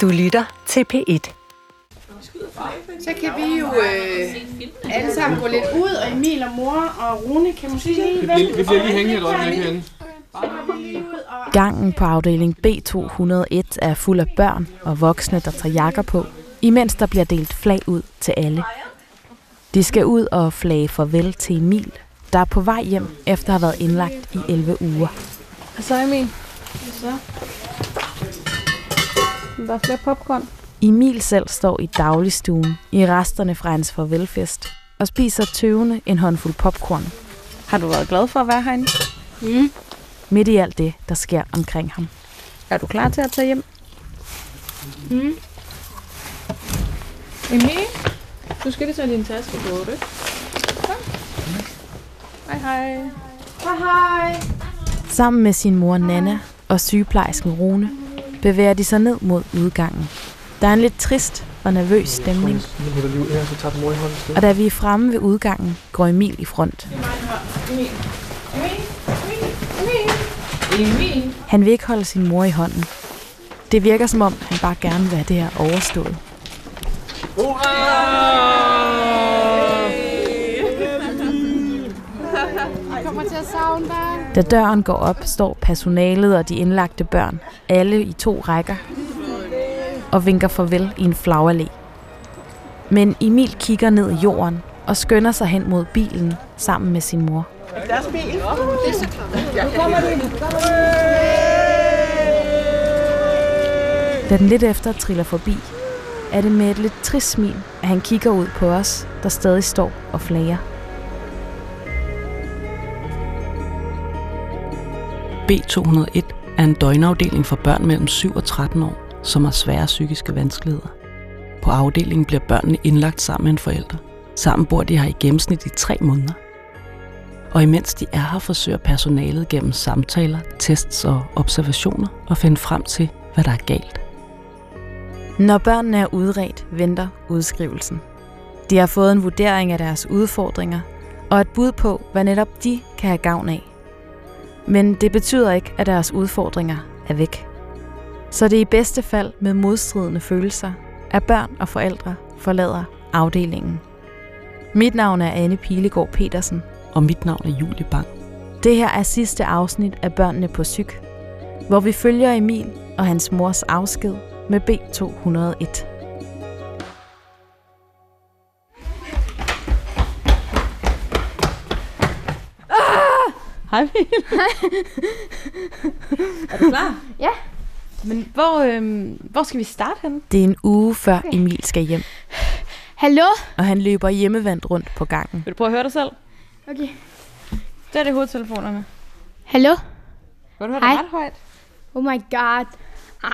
Du lytter til P1. Så kan vi jo øh, alle sammen gå lidt ud, og Emil og mor og Rune kan måske lige Vi bliver, vi bliver lige hængende et øjeblik herinde. Gangen på afdeling B201 er fuld af børn og voksne, der tager jakker på, imens der bliver delt flag ud til alle. De skal ud og flage farvel til Emil, der er på vej hjem efter at have været indlagt i 11 uger. Så Emil. Så. Der er flere popcorn. Emil selv står i dagligstuen i resterne fra hans farvelfest og spiser tøvende en håndfuld popcorn. Har du været glad for at være herinde? Mm. Midt i alt det, der sker omkring ham. Er du klar til at tage hjem? Mm. Emil, du skal lige tage din taske på, ikke? Kom. Hej hej. Hej hej. Sammen med sin mor Nana og sygeplejersken Rune bevæger de sig ned mod udgangen. Der er en lidt trist og nervøs stemning, og da vi er fremme ved udgangen, går Emil i front. Han vil ikke holde sin mor i hånden. Det virker som om, han bare gerne vil have det her overstået. Jeg kommer til at savne dig. Da døren går op, står personalet og de indlagte børn, alle i to rækker, og vinker farvel i en flagallé. Men Emil kigger ned i jorden og skynder sig hen mod bilen sammen med sin mor. Da den lidt efter triller forbi, er det med et lidt trist smil, at han kigger ud på os, der stadig står og flager. B201 er en døgnafdeling for børn mellem 7 og 13 år, som har svære psykiske vanskeligheder. På afdelingen bliver børnene indlagt sammen med en forælder. Sammen bor de her i gennemsnit i tre måneder. Og imens de er her, forsøger personalet gennem samtaler, tests og observationer at finde frem til, hvad der er galt. Når børnene er udredt, venter udskrivelsen. De har fået en vurdering af deres udfordringer og et bud på, hvad netop de kan have gavn af. Men det betyder ikke, at deres udfordringer er væk. Så det er i bedste fald med modstridende følelser, at børn og forældre forlader afdelingen. Mit navn er Anne Pilegaard Petersen. Og mit navn er Julie Bang. Det her er sidste afsnit af Børnene på Syk, hvor vi følger Emil og hans mors afsked med B201. Hej er du klar? Ja. Men hvor, øhm, hvor skal vi starte henne? Det er en uge før Emil skal hjem, Hallo? og han løber hjemmevandt rundt på gangen. Vil du prøve at høre dig selv? Okay. Det er det hovedtelefonerne. Hallo? Kan du høre Hej. dig ret højt? Oh my god.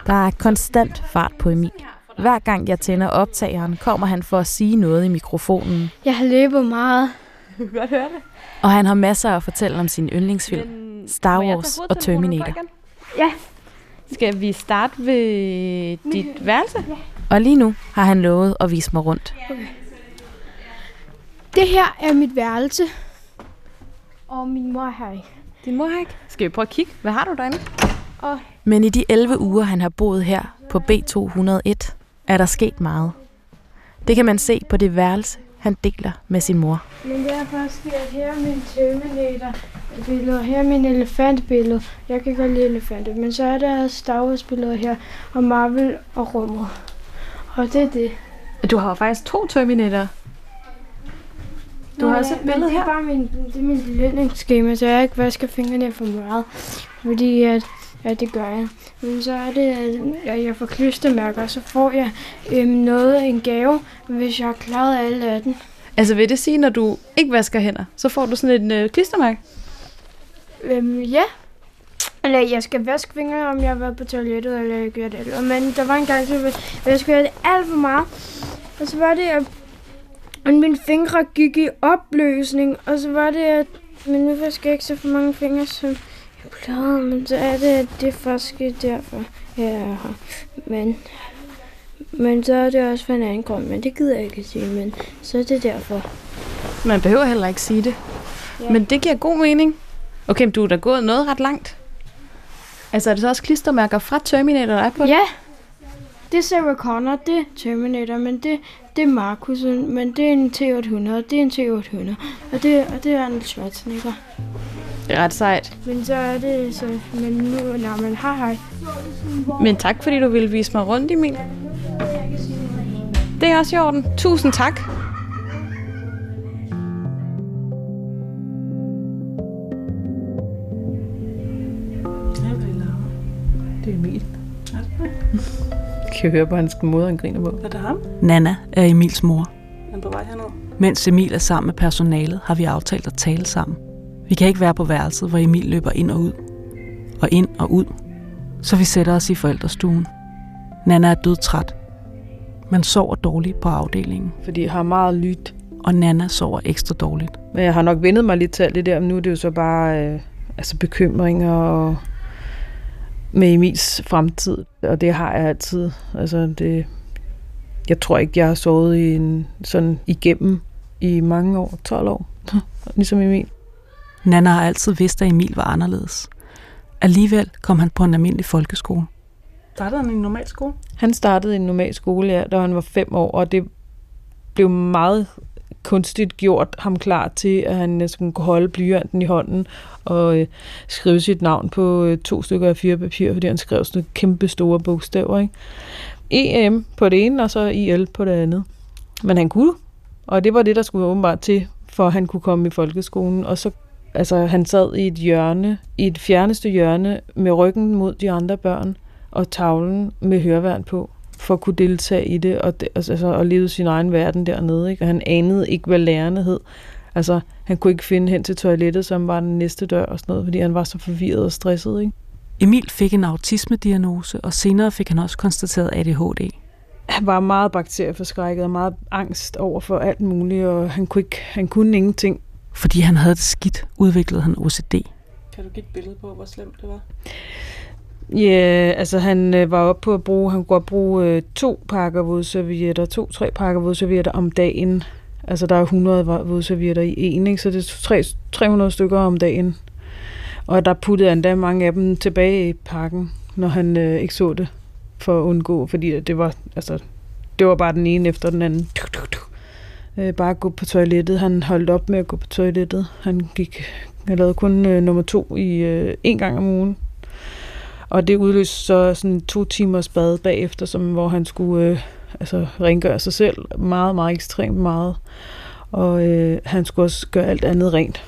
Der er konstant fart på Emil. Hver gang jeg tænder optageren, kommer han for at sige noget i mikrofonen. Jeg har løbet meget. Du kan godt høre det. Og han har masser at fortælle om sin yndlingsfilm, Men Star Wars og Terminator. Ja. Skal vi starte ved dit værelse? Og lige nu har han lovet at vise mig rundt. Det her er mit værelse. Og min mor er her ikke. Din mor har ikke. Skal vi prøve at kigge? Hvad har du derinde? Men i de 11 uger, han har boet her på B201, er der sket meget. Det kan man se på det værelse, han deler med sin mor. Men det er faktisk, at her er min Terminator-billede, og her er min elefantbillede. Jeg kan godt lide elefanter, men så er der Star Wars-billeder her, og Marvel og rummet. Og det er det. Du har faktisk to Terminator. Du har også et billede det er her. bare min, det er min lønningsskema, så jeg ikke vasker fingrene for meget. Fordi at, ja, det gør jeg. Men så er det, at jeg får klistermærker, og så får jeg øhm, noget, en gave, hvis jeg har klaret alle af den. Altså vil det sige, når du ikke vasker hænder, så får du sådan et øh, klistermærke? Øhm, ja. Eller jeg skal vaske fingre, om jeg har været på toilettet, eller jeg gør det. Men der var en gang, så jeg vaskede jeg det alt for meget. Og så var det, at mine fingre gik i opløsning. Og så var det, at men nu vasker jeg ikke så for mange fingre, som plejede. Men så er det, det er faktisk derfor, jeg er her. Men, men så er det også for en anden grund, men det gider jeg ikke sige. Men så er det derfor. Man behøver heller ikke sige det. Ja. Men det giver god mening. Okay, men du er da gået noget ret langt. Altså er det så også klistermærker fra Terminator, der er på det? Ja, det er Sarah Connor, det er Terminator, men det, det er Marcus, men det er en T-800, det er en T-800, og det, og det er Arnold Schwarzenegger. Det er ret sejt. Men så er det så, men nu, nej, men hej hej. Men tak, fordi du ville vise mig rundt, Emil. Det er også i orden. Tusind tak. Det er Emil. Kan høre på hans måde, han griner på. Er det ham? Nana er Emils mor. Han er på vej herned. Mens Emil er sammen med personalet, har vi aftalt at tale sammen. Vi kan ikke være på værelset, hvor Emil løber ind og ud. Og ind og ud. Så vi sætter os i forældrestuen. Nana er dødtræt. Man sover dårligt på afdelingen. Fordi jeg har meget lyt. Og Nana sover ekstra dårligt. Men jeg har nok vendet mig lidt til alt det der, men nu er det jo så bare øh, altså bekymringer og med Emils fremtid. Og det har jeg altid. Altså det, jeg tror ikke, jeg har sovet i en, sådan igennem i mange år, 12 år, ligesom Emil. Nana har altid vidst, at Emil var anderledes. Alligevel kom han på en almindelig folkeskole. Startede han i en normal skole? Han startede i en normal skole, ja, da han var fem år, og det blev meget kunstigt gjort ham klar til, at han skulle kunne holde blyanten i hånden og øh, skrive sit navn på øh, to stykker af fire papir, fordi han skrev sådan kæmpe store bogstaver. Ikke? EM på det ene, og så IL på det andet. Men han kunne, og det var det, der skulle åbenbart til, for at han kunne komme i folkeskolen. Og så, altså, han sad i et hjørne, i et fjerneste hjørne, med ryggen mod de andre børn, og tavlen med hørværn på for at kunne deltage i det, og, det, altså, og leve sin egen verden dernede. Ikke? Og han anede ikke, hvad lærerne hed. Altså, han kunne ikke finde hen til toilettet, som var den næste dør og sådan noget, fordi han var så forvirret og stresset. Ikke? Emil fik en autismediagnose, og senere fik han også konstateret ADHD. Han var meget bakterieforskrækket og meget angst over for alt muligt, og han kunne, ikke, han kunne ingenting. Fordi han havde det skidt, udviklede han OCD. Kan du give et billede på, hvor slemt det var? Ja, altså han øh, var oppe på at bruge, han kunne godt bruge øh, to pakker vådservietter, to-tre pakker vådservietter om dagen. Altså der er 100 vådservietter i en, ikke? så det er tre, 300 stykker om dagen. Og der puttede han da mange af dem tilbage i pakken, når han øh, ikke så det, for at undgå, fordi det var, altså, det var bare den ene efter den anden. Tuk, tuk, tuk. Øh, bare gå på toilettet. Han holdt op med at gå på toilettet. Han gik, han lavede kun øh, nummer to i øh, en gang om ugen. Og det udløste så sådan to timers bad bagefter, som, hvor han skulle øh, altså, rengøre sig selv meget, meget ekstremt meget. Og øh, han skulle også gøre alt andet rent.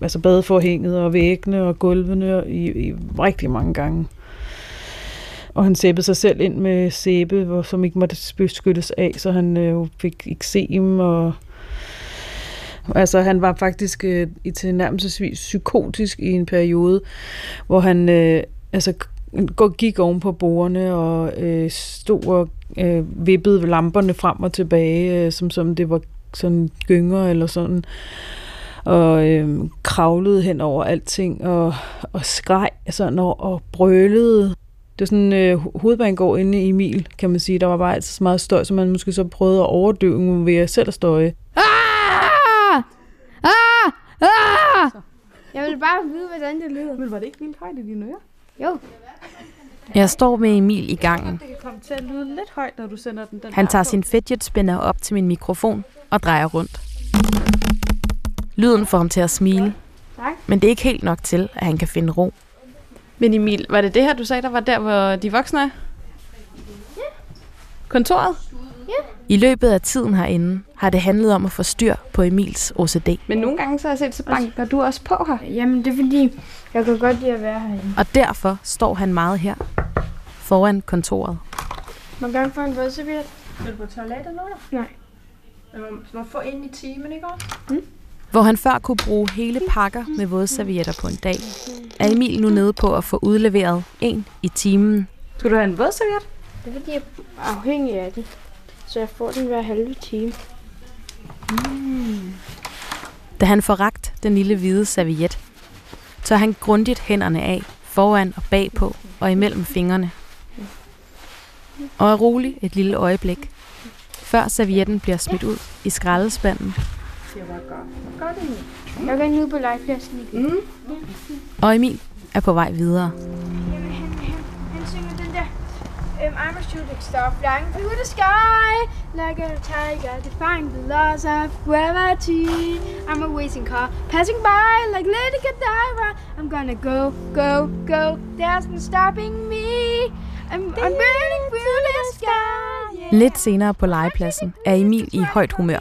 Altså badeforhænget og væggene og gulvene i, i rigtig mange gange. Og han sæbede sig selv ind med sæbe, hvor, som ikke måtte beskyttes af, så han øh, fik eksem og Altså, han var faktisk øh, i tilnærmelsesvis psykotisk i en periode, hvor han øh, altså, gik oven på bordene og øh, stod og øh, vippede lamperne frem og tilbage, øh, som, som det var sådan gynger eller sådan og øh, kravlede hen over alting og, og skreg sådan og, og brølede. Det er sådan øh, hovedbanegård inde i Emil, kan man sige. Der var bare altid så meget støj, så man måske så prøvede at overdøve ved at selv at støje. Ah! Ah! Ah! Jeg vil bare vide, hvordan det lyder. Men var det ikke vildt højt i dine ører? Jo. Jeg står med Emil i gangen. Det kan komme til at lyde lidt højt, når du sender den. den Han tager sin fidget spinner op til min mikrofon og drejer rundt. Lyden får ham til at smile. Tak. Men det er ikke helt nok til, at han kan finde ro. Men Emil, var det det her, du sagde, der var der, hvor de voksne er? Ja. Kontoret? I løbet af tiden herinde har det handlet om at få styr på Emils OCD. Men nogle gange så har jeg set, så banker du også på her. Jamen, det er fordi, jeg kan godt lide at være herinde. Og derfor står han meget her, foran kontoret. Man kan få en vådserviet. Vil du på toilettet nu? Nej. Man må få ind i timen, ikke også? Hvor han før kunne bruge hele pakker med vådservietter på en dag, er Emil nu nede på at få udleveret en i timen. Skulle du have en vådserviet? Det er fordi, jeg er afhængig af den. Så jeg får den hver halve time. Da han får ragt den lille hvide serviet, tør han grundigt hænderne af, foran og bagpå og imellem fingrene. Og er rolig et lille øjeblik, før servietten bliver smidt ud i skraldespanden, Jeg går ud på legepladsen igen. og Emil er på vej videre. Jamen, han, han, han synger den der. Um, I'm a shooting star flying through the sky like a tiger, defying the laws of gravity. I'm a racing car passing by like Lady Godiva. I'm gonna go, go, go. There's no stopping me. I'm, I'm burning through the sky. Yeah. Lidt senere på legepladsen er Emil i højt humør.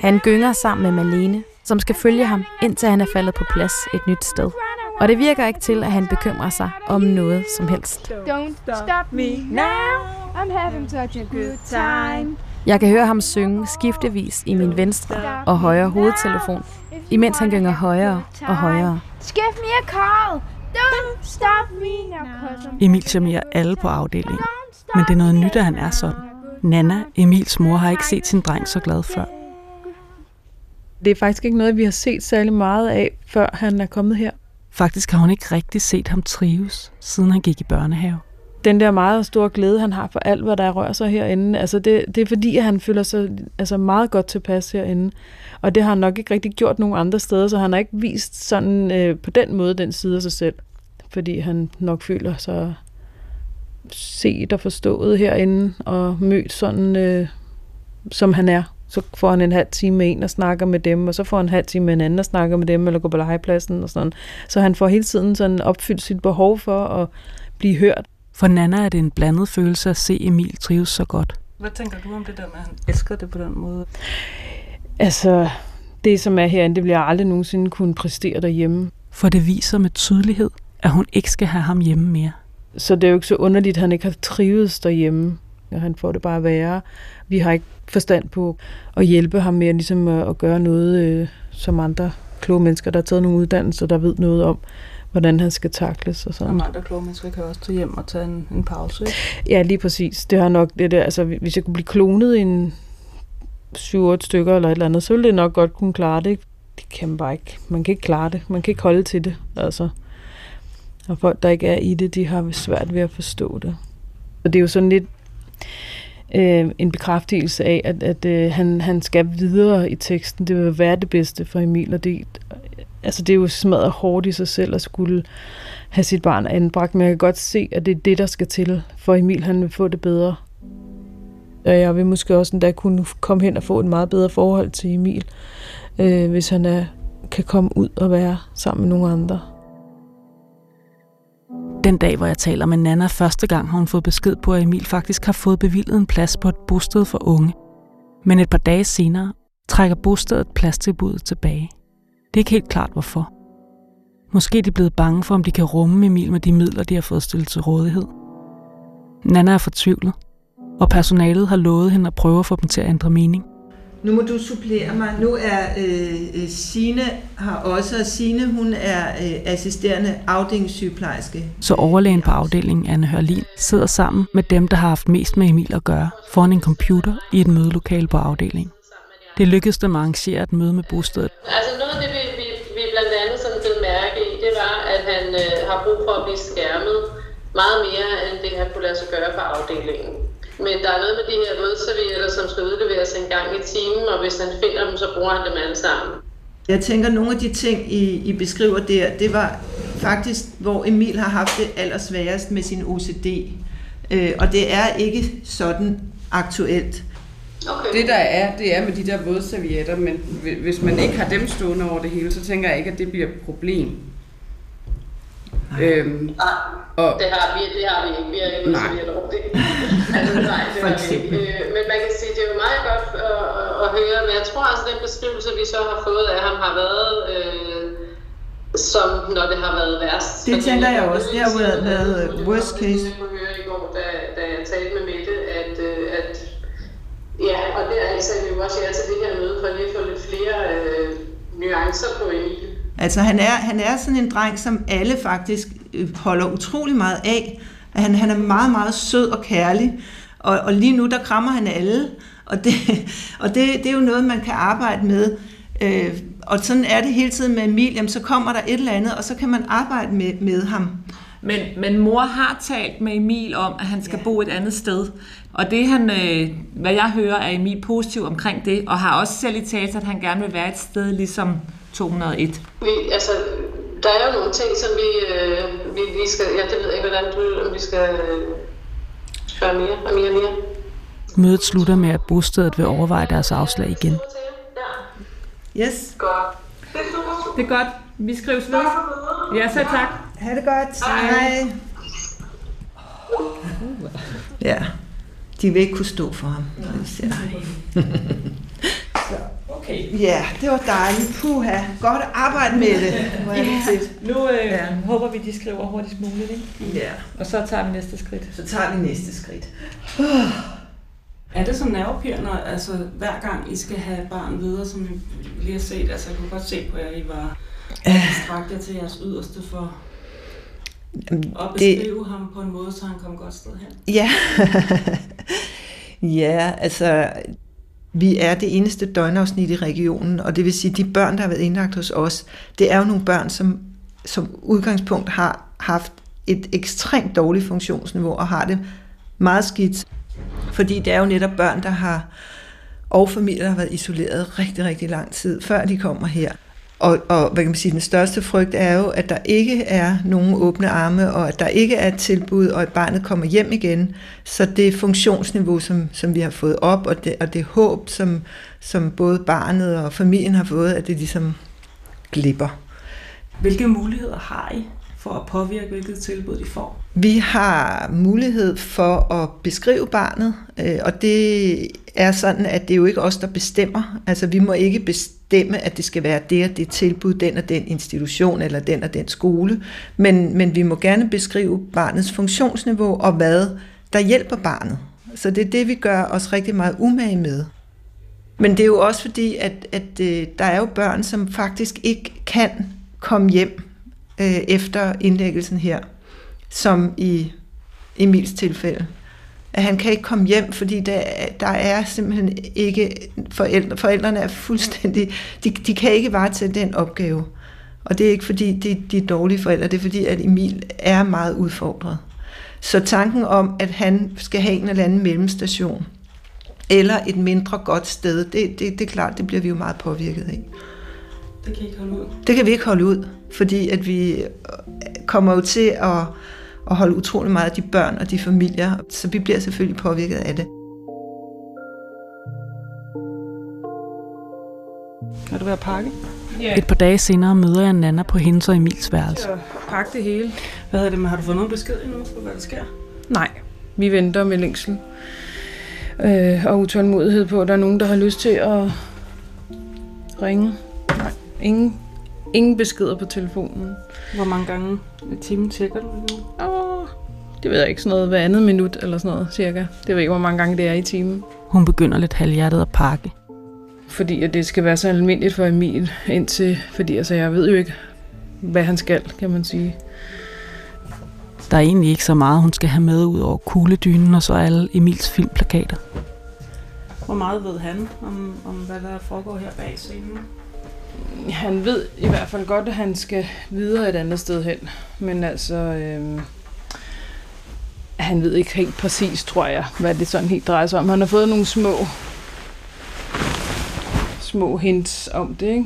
Han gynger sammen med Malene, som skal følge ham, indtil han er faldet på plads et nyt sted. Og det virker ikke til, at han bekymrer sig om noget som helst. Don't stop me now. I'm having such a good time. Jeg kan høre ham synge skiftevis i min venstre og højre hovedtelefon, imens han gynger højere og højere. Give me a call. Don't stop me now, Emil charmerer alle på afdelingen. Men det er noget nyt, at han er sådan. Nana, Emils mor, har ikke set sin dreng så glad før. Det er faktisk ikke noget, vi har set særlig meget af, før han er kommet her. Faktisk har hun ikke rigtig set ham trives, siden han gik i børnehave. Den der meget store glæde, han har for alt, hvad der rører sig herinde, altså det, det er fordi, at han føler sig altså meget godt tilpas herinde. Og det har han nok ikke rigtig gjort nogen andre steder, så han har ikke vist sådan øh, på den måde den side af sig selv. Fordi han nok føler sig set og forstået herinde og mødt sådan, øh, som han er. Så får han en halv time med en og snakker med dem, og så får han en halv time med en anden og snakker med dem, eller går på legepladsen og sådan. Så han får hele tiden sådan opfyldt sit behov for at blive hørt. For Nana er det en blandet følelse at se Emil trives så godt. Hvad tænker du om det der med, at han elsker det på den måde? Altså, det som er herinde, det bliver jeg aldrig nogensinde kunne præstere derhjemme. For det viser med tydelighed, at hun ikke skal have ham hjemme mere. Så det er jo ikke så underligt, at han ikke har trives derhjemme. Ja, han får det bare værre. Vi har ikke forstand på at hjælpe ham med ligesom at, at gøre noget, øh, som andre kloge mennesker, der har taget nogle uddannelser, der ved noget om, hvordan han skal takles og sådan. Og andre kloge mennesker kan også tage hjem og tage en, en pause, ikke? Ja, lige præcis. Det har nok det der, altså hvis jeg kunne blive klonet i en 7-8 stykker eller et eller andet, så ville det nok godt kunne klare det. Det kan man bare ikke. Man kan ikke klare det. Man kan ikke holde til det, altså. Og folk, der ikke er i det, de har svært ved at forstå det. Og det er jo sådan lidt øh, en bekræftelse af, at, at øh, han, han skal videre i teksten. Det vil være det bedste for Emil, og det, altså det er jo smadret hårdt i sig selv at skulle have sit barn anbragt, men jeg kan godt se, at det er det, der skal til, for Emil han vil få det bedre. Og jeg vil måske også endda kunne komme hen og få et meget bedre forhold til Emil, øh, hvis han er, kan komme ud og være sammen med nogle andre. Den dag, hvor jeg taler med Nana første gang, har hun fået besked på, at Emil faktisk har fået bevilget en plads på et bosted for unge. Men et par dage senere trækker bostedet pladstilbuddet tilbage. Det er ikke helt klart, hvorfor. Måske er de blevet bange for, om de kan rumme Emil med de midler, de har fået stillet til rådighed. Nana er fortvivlet, og personalet har lovet hende at prøve at få dem til at ændre mening. Nu må du supplere mig. Nu er øh, øh, Sine har også, og Sine hun er øh, assisterende afdelingssygeplejerske. Så overlægen på afdelingen, Anne Hørlin, sidder sammen med dem, der har haft mest med Emil at gøre, foran en computer i et mødelokale på afdelingen. Det lykkedes dem at arrangere et møde med bostedet, Altså noget af det, vi, vi, vi blandt andet sådan blev mærke i, det var, at han øh, har brug for at blive skærmet meget mere, end det han kunne lade sig gøre på afdelingen. Men der er noget med de her vådservietter, som skal udleveres en gang i timen, og hvis han finder dem, så bruger han dem alle sammen. Jeg tænker, nogle af de ting, I, I beskriver der, det var faktisk, hvor Emil har haft det allersværest med sin OCD. Øh, og det er ikke sådan aktuelt. Okay. Det der er, det er med de der vådservietter, men hvi- hvis man ikke har dem stående over det hele, så tænker jeg ikke, at det bliver et problem. Øhm, Nej, og, det har vi, det har vi ikke. Vi har ikke Nej. over det. altså, nej, det ikke. Øh, men man kan sige, det er jo meget godt at, at, at høre, men jeg tror altså, den beskrivelse, vi så har fået af ham, har været... Øh, som når det har været værst. Det Fordi tænker jeg kan også. Det har været- været at- det worst case. Jeg kunne høre i går, da, da jeg talte med Mette, at, øh, at ja, og det er altså vi jo også ja til det her møde, for lige at få lidt flere øh, nuancer på Emil. Altså han er, han er sådan en dreng, som alle faktisk øh, holder utrolig meget af. Han, han er meget, meget sød og kærlig. Og, og lige nu, der krammer han alle. Og det, og det, det er jo noget, man kan arbejde med. Øh, og sådan er det hele tiden med Emil. Jamen, så kommer der et eller andet, og så kan man arbejde med, med ham. Men, men mor har talt med Emil om, at han skal ja. bo et andet sted. Og det han, øh, hvad jeg hører, er Emil positiv omkring det, og har også selv i talt, at han gerne vil være et sted ligesom 201. Vi, altså, der er jo nogle ting, som vi, øh, vi, vi skal, ja, det ved jeg ikke, hvordan du, om vi skal øh, spørge Amir, Amir, Amir. Mødet slutter med, at bostedet vil overveje deres afslag igen. Yes. Godt. Det er godt. Vi skrives ved. Ja, så tak. Ha' det godt. Hej. Ja, de vil ikke kunne stå for ham. ser ham. Okay. Ja, det var dejligt. Puha. Godt arbejde med det. Hvor er det Ja, fedt. nu øh, ja. håber vi, de skriver hurtigst muligt, ikke? Ja. Og så tager vi næste skridt. Så tager vi næste skridt. Er det så nervepirrende, altså hver gang I skal have barn videre, som vi lige har set? Altså jeg kunne godt se på jer, I var strakt jer til jeres yderste for at det- beskrive ham på en måde, så han kom godt sted hen. Ja. ja, altså, vi er det eneste døgnafsnit i regionen, og det vil sige, de børn, der har været indlagt hos os, det er jo nogle børn, som som udgangspunkt har haft et ekstremt dårligt funktionsniveau og har det meget skidt. Fordi det er jo netop børn, der har, og familier, der har været isoleret rigtig, rigtig lang tid, før de kommer her. Og, og hvad kan man sige, den største frygt er jo, at der ikke er nogen åbne arme, og at der ikke er et tilbud, og at barnet kommer hjem igen. Så det funktionsniveau, som, som vi har fået op, og det, og det håb, som, som både barnet og familien har fået, at det ligesom glipper. Hvilke muligheder har I for at påvirke, hvilket tilbud de får? Vi har mulighed for at beskrive barnet, øh, og det er sådan, at det er jo ikke os, der bestemmer. Altså vi må ikke bestemme, at det skal være det og det tilbud, den og den institution eller den og den skole, men, men vi må gerne beskrive barnets funktionsniveau og hvad der hjælper barnet. Så det er det, vi gør os rigtig meget umage med. Men det er jo også fordi, at, at øh, der er jo børn, som faktisk ikke kan komme hjem øh, efter indlæggelsen her, som i Emils tilfælde. At han kan ikke komme hjem, fordi der, der er simpelthen ikke forældre. Forældrene er fuldstændig, de, de kan ikke varetage den opgave. Og det er ikke fordi, de, de er dårlige forældre, det er fordi, at Emil er meget udfordret. Så tanken om, at han skal have en eller anden mellemstation, eller et mindre godt sted, det, det, det er klart, det bliver vi jo meget påvirket af. Det kan I ikke holde ud. Det kan vi ikke holde ud, fordi at vi kommer jo til at, at holde utrolig meget af de børn og de familier, så vi bliver selvfølgelig påvirket af det. Er du ved at pakke? Ja. Et par dage senere møder jeg Nana på hendes og Emils værelse. Så pakke det hele. Hvad hedder det, men har du fået nogen besked endnu på, hvad der sker? Nej, vi venter med længsel. Øh, og utålmodighed på, at der er nogen, der har lyst til at ringe. Nej, ingen, ingen beskeder på telefonen. Hvor mange gange i timen tjekker du det nu? Åh, det ved jeg ikke, sådan noget hver andet minut eller sådan noget, cirka. Det ved jeg ikke, hvor mange gange det er i timen. Hun begynder lidt halvhjertet at pakke. Fordi at det skal være så almindeligt for Emil, indtil, fordi altså, jeg ved jo ikke, hvad han skal, kan man sige. Der er egentlig ikke så meget, hun skal have med ud over kugledynen og så alle Emils filmplakater. Hvor meget ved han om, om hvad der foregår her bag scenen? Han ved i hvert fald godt, at han skal videre et andet sted hen. Men altså, øh, han ved ikke helt præcis, tror jeg, hvad det sådan helt drejer sig om. Han har fået nogle små, små hints om det, ikke?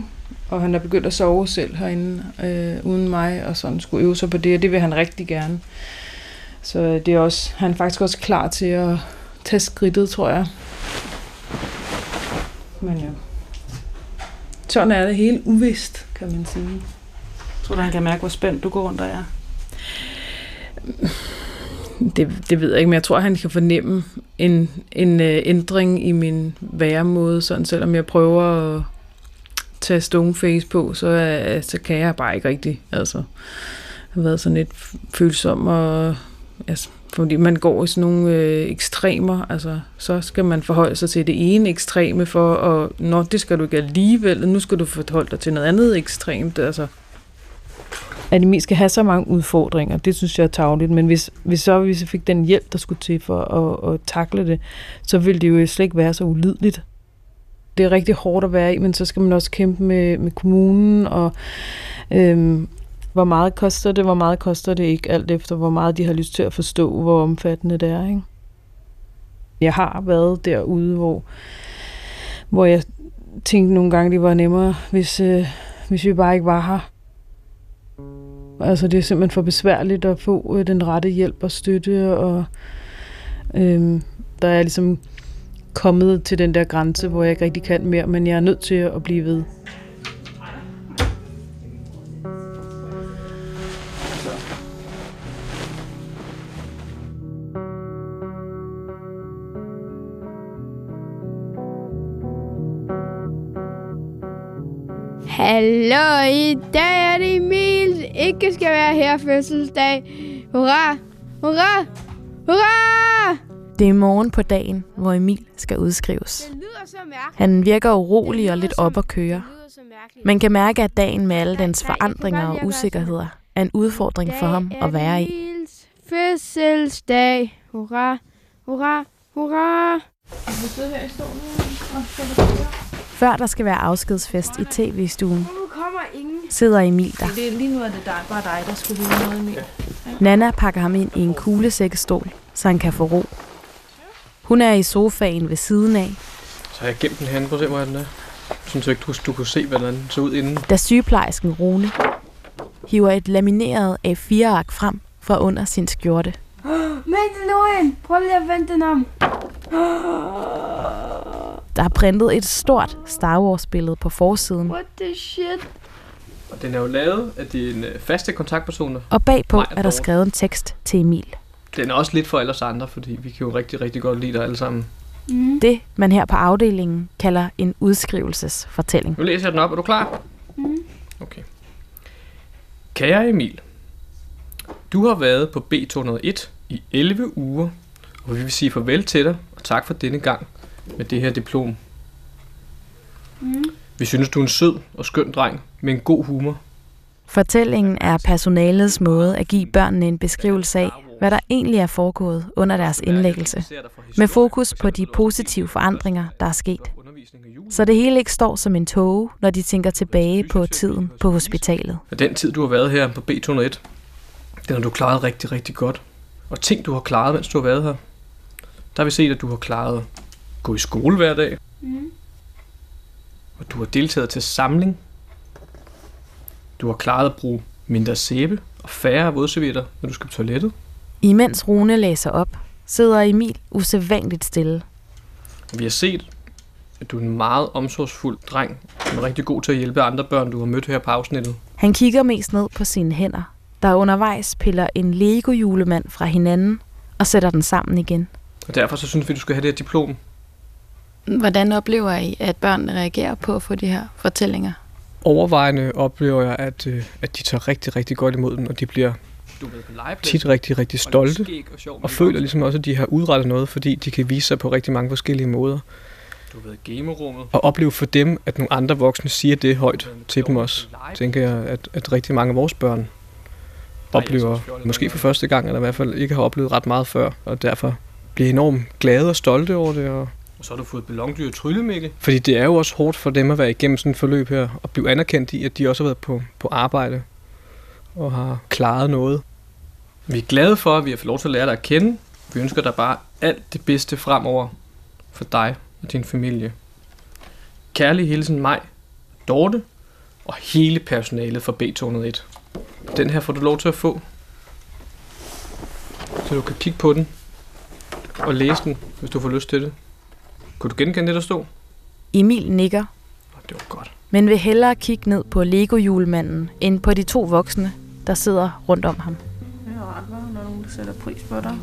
Og han er begyndt at sove selv herinde øh, uden mig, og sådan skulle øve sig på det, og det vil han rigtig gerne. Så øh, det er også, han er faktisk også klar til at tage skridtet, tror jeg. Men ja. Sådan er det helt uvist, kan man sige. Tror du, han kan mærke, hvor spændt du går rundt og er? Det, det ved jeg ikke, men jeg tror, han kan fornemme en, en uh, ændring i min væremåde, sådan selvom jeg prøver at tage stoneface på, så, uh, så kan jeg bare ikke rigtig. Altså, jeg har været sådan lidt følsom, og altså, fordi man går i sådan nogle øh, ekstremer, altså, så skal man forholde sig til det ene ekstreme for, og nå, det skal du ikke alligevel, nu skal du forholde dig til noget andet ekstremt, altså. At Emil skal have så mange udfordringer, det synes jeg er tageligt, men hvis, hvis så hvis jeg fik den hjælp, der skulle til for at, at takle det, så ville det jo slet ikke være så ulideligt. Det er rigtig hårdt at være i, men så skal man også kæmpe med, med kommunen, og øhm, hvor meget koster det, hvor meget koster det ikke, alt efter hvor meget de har lyst til at forstå, hvor omfattende det er. Ikke? Jeg har været derude, hvor, hvor jeg tænkte nogle gange, det var nemmere, hvis, øh, hvis vi bare ikke var her. Altså det er simpelthen for besværligt at få øh, den rette hjælp og støtte, og øh, der er ligesom kommet til den der grænse, hvor jeg ikke rigtig kan mere, men jeg er nødt til at blive ved. Hallo, i dag er det Emil. Ikke skal være her fødselsdag. Hurra! Hurra! Hurra! Det er morgen på dagen, hvor Emil skal udskrives. Han virker urolig og lidt op at køre. Man kan mærke, at dagen med alle dens forandringer og usikkerheder er en udfordring for ham at være i. Emils fødselsdag. Hurra! Hurra! Hurra! Du sidder her i stolen og. Før der skal være afskedsfest i tv-stuen, Nu kommer ingen. sidder Emil der. Det, lige nu er det dig, bare dig, der skulle vide noget mere. Nana pakker ham ind i en kuglesækkestol, så han kan få ro. Hun er i sofaen ved siden af, Så har jeg gemt den herinde. Prøv at se, hvor er den er. Sådan så ikke du, du kunne se, hvordan den så ud inden. da sygeplejersken Rune hiver et lamineret A4-ark frem fra under sin skjorte. Mandalorian! Prøv lige at vente den om. Der er printet et stort Star Wars-billede på forsiden, What the shit? Og den er jo lavet af dine faste kontaktpersoner. og bagpå er der skrevet en tekst til Emil. Den er også lidt for alle os andre, fordi vi kan jo rigtig, rigtig godt lide dig alle sammen. Mm. Det, man her på afdelingen kalder en udskrivelsesfortælling. Nu læser jeg den op. Er du klar? Mm. Okay. Kære Emil, du har været på B201 i 11 uger, og vi vil sige farvel til dig, og tak for denne gang med det her diplom. Mm. Vi synes, du er en sød og skøn dreng med en god humor. Fortællingen er personalets måde at give børnene en beskrivelse af, hvad der egentlig er foregået under deres indlæggelse, med fokus på de positive forandringer, der er sket. Så det hele ikke står som en tåge, når de tænker tilbage på tiden på hospitalet. Og den tid, du har været her på B201, den har du klaret rigtig, rigtig godt. Og ting, du har klaret, mens du har været her, der har vi set, at du har klaret gå i skole hver dag, Mm. og du har deltaget til samling. Du har klaret at bruge mindre sæbe og færre vådservietter, når du skal på toilettet. Imens Rune læser op, sidder Emil usædvanligt stille. Og vi har set, at du er en meget omsorgsfuld dreng, som er rigtig god til at hjælpe andre børn, du har mødt her på afsnittet. Han kigger mest ned på sine hænder, der undervejs piller en Lego-julemand fra hinanden og sætter den sammen igen. Og derfor så synes vi, du skal have det her diplom. Hvordan oplever I, at børnene reagerer på at få de her fortællinger? Overvejende oplever jeg, at, øh, at de tager rigtig, rigtig godt imod den, og de bliver tit rigtig, rigtig stolte, og føler ligesom også, at de har udrettet noget, fordi de kan vise sig på rigtig mange forskellige måder. Du i gamerummet. Og opleve for dem, at nogle andre voksne siger det højt til dem også, tænker jeg, at, at rigtig mange af vores børn oplever, måske for første gang, eller i hvert fald ikke har oplevet ret meget før, og derfor bliver enormt glade og stolte over det. Og og så har du fået ballondyr tryllemikkel. Fordi det er jo også hårdt for dem at være igennem sådan et forløb her, og blive anerkendt i, at de også har været på, på arbejde og har klaret noget. Vi er glade for, at vi har fået lov til at lære dig at kende. Vi ønsker dig bare alt det bedste fremover for dig og din familie. Kærlig hilsen mig, Dorte og hele personalet for B201. Den her får du lov til at få. Så du kan kigge på den og læse den, hvis du får lyst til det. Kunne du genkende det, der stod? Emil nikker, Det var godt. men vil hellere kigge ned på Lego-julemanden, end på de to voksne, der sidder rundt om ham. Det er rart, når der er nogen, der sætter pris på dig.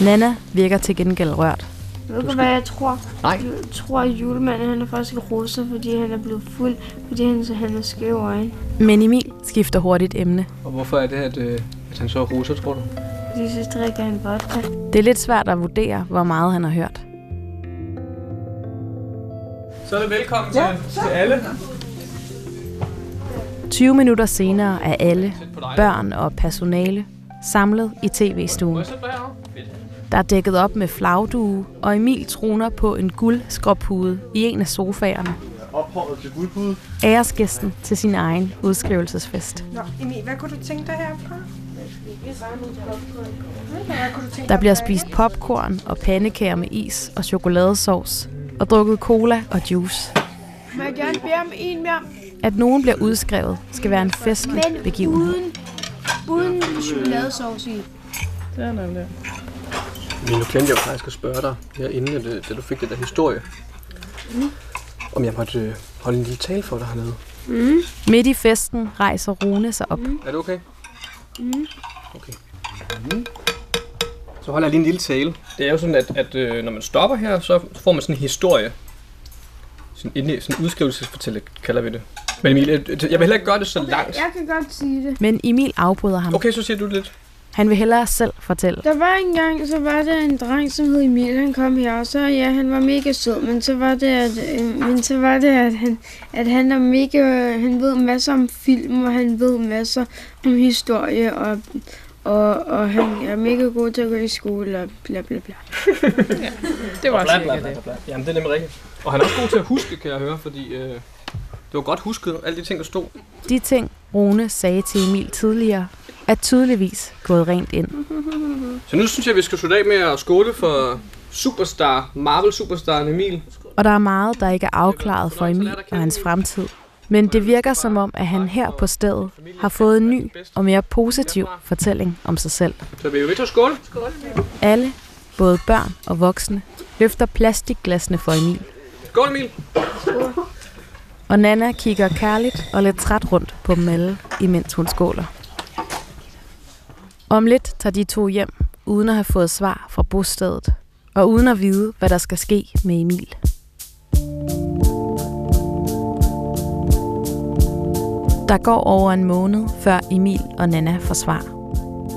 Nana virker til gengæld rørt. Ved du, hvad jeg tror? Nej. Jeg tror, at julemanden han er faktisk rosa, fordi han er blevet fuld, fordi han, så han har skæve øjne. Men Emil skifter hurtigt emne. Og hvorfor er det, at, øh, at han så er rosa, tror du? Fordi så drikker han vodka. Det er lidt svært at vurdere, hvor meget han har hørt. Så er det velkommen til, til alle. 20 minutter senere er alle, børn og personale, samlet i tv-stuen. Der er dækket op med flagdue, og Emil troner på en guldskråpude i en af sofaerne. Ophøjet til guldpude. Æresgæsten til sin egen udskrivelsesfest. Nå, Emil, hvad kunne du tænke dig herfra? Der bliver spist popcorn og pandekager med is og chokoladesauce, og drukket cola og juice. Må jeg gerne bede om en mere? At nogen bliver udskrevet, skal være en festlig Men begivenhed. uden, uden chokoladesauce i. Sådan der. Men nu glemte jeg jo faktisk at spørge dig herinde, da, da du fik det der historie. Mm. Om jeg måtte øh, holde en lille tale for dig hernede. Mm. Midt i festen rejser Rune sig op. Er det okay? Mm. Okay. Mm. Så holder jeg lige en lille tale. Det er jo sådan, at, at øh, når man stopper her, så får man sådan en historie. Sådan en sådan en udskrivelsesfortælle, kalder vi det. Men Emil, øh, jeg vil heller ikke gøre det så langt. Jeg kan godt sige det. Men Emil afbryder ham. Okay, så siger du det lidt. Han vil hellere selv fortælle. Der var en gang, så var der en dreng, som hed Emil, han kom her, og så ja, han var mega sød, men så var det, at, øh, men så var det, at han, at han er mega, han ved masser om film, og han ved masser om historie, og, og, og han er mega god til at gå i skole, og bla bla bla. det var bla, bla, det. bla, bla, bla. Jamen, det er nemlig rigtigt. Og han er også god til at huske, kan jeg høre, fordi øh, det var godt husket, alle de ting, der stod. De ting, Rune sagde til Emil tidligere, er tydeligvis gået rent ind. Så nu synes jeg, vi skal slutte af med at skåle for superstar, Marvel superstar Emil. Og der er meget, der ikke er afklaret for Emil og hans fremtid. Men det virker som om, at han her på stedet har fået en ny og mere positiv fortælling om sig selv. Så vi jo ved skåle. Alle, både børn og voksne, løfter plastikglasene for Emil. Skål Emil. Og Nana kigger kærligt og lidt træt rundt på dem alle, imens hun skåler. Om lidt tager de to hjem, uden at have fået svar fra bostedet, og uden at vide, hvad der skal ske med Emil. Der går over en måned, før Emil og Nana får svar.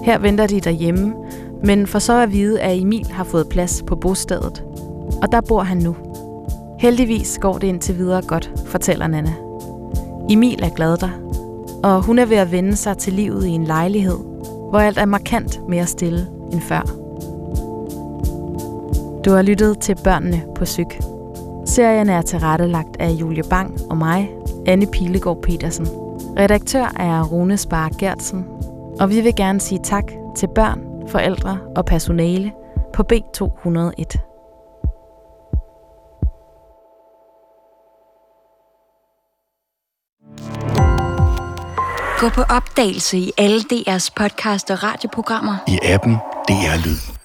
Her venter de derhjemme, men for så at vide, at Emil har fået plads på bostedet. Og der bor han nu. Heldigvis går det indtil videre godt, fortæller Nana. Emil er glad der, og hun er ved at vende sig til livet i en lejlighed, hvor alt er markant mere stille end før. Du har lyttet til Børnene på Syk. Serien er tilrettelagt af Julie Bang og mig, Anne Pilegaard Petersen. Redaktør er Rune Spar Gertsen, og vi vil gerne sige tak til børn, forældre og personale på B201. Gå på opdagelse i alle DR's podcast og radioprogrammer. I appen DR Lyd.